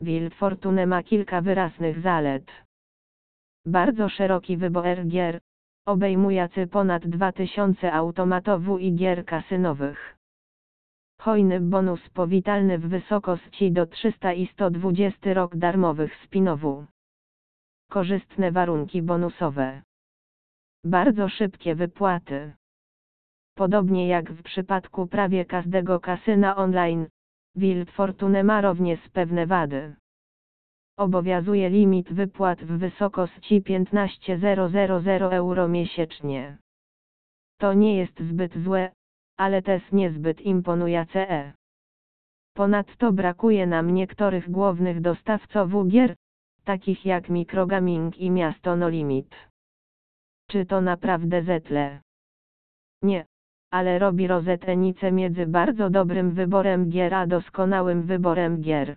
Wild Fortune ma kilka wyraźnych zalet. Bardzo szeroki wybór gier, obejmujący ponad 2000 automatów i gier kasynowych. Hojny bonus powitalny w wysokości do 300 i 120 rok darmowych spinowu. Korzystne warunki bonusowe. Bardzo szybkie wypłaty. Podobnie jak w przypadku prawie każdego kasyna online, Wild Fortune ma również pewne wady. Obowiązuje limit wypłat w wysokości 15,000 euro miesięcznie. To nie jest zbyt złe, ale też niezbyt imponujące. Ponadto brakuje nam niektórych głównych dostawców gier, takich jak Microgaming i Miasto No Limit. Czy to naprawdę zetle? Nie, ale robi rozetenicę między bardzo dobrym wyborem gier a doskonałym wyborem gier.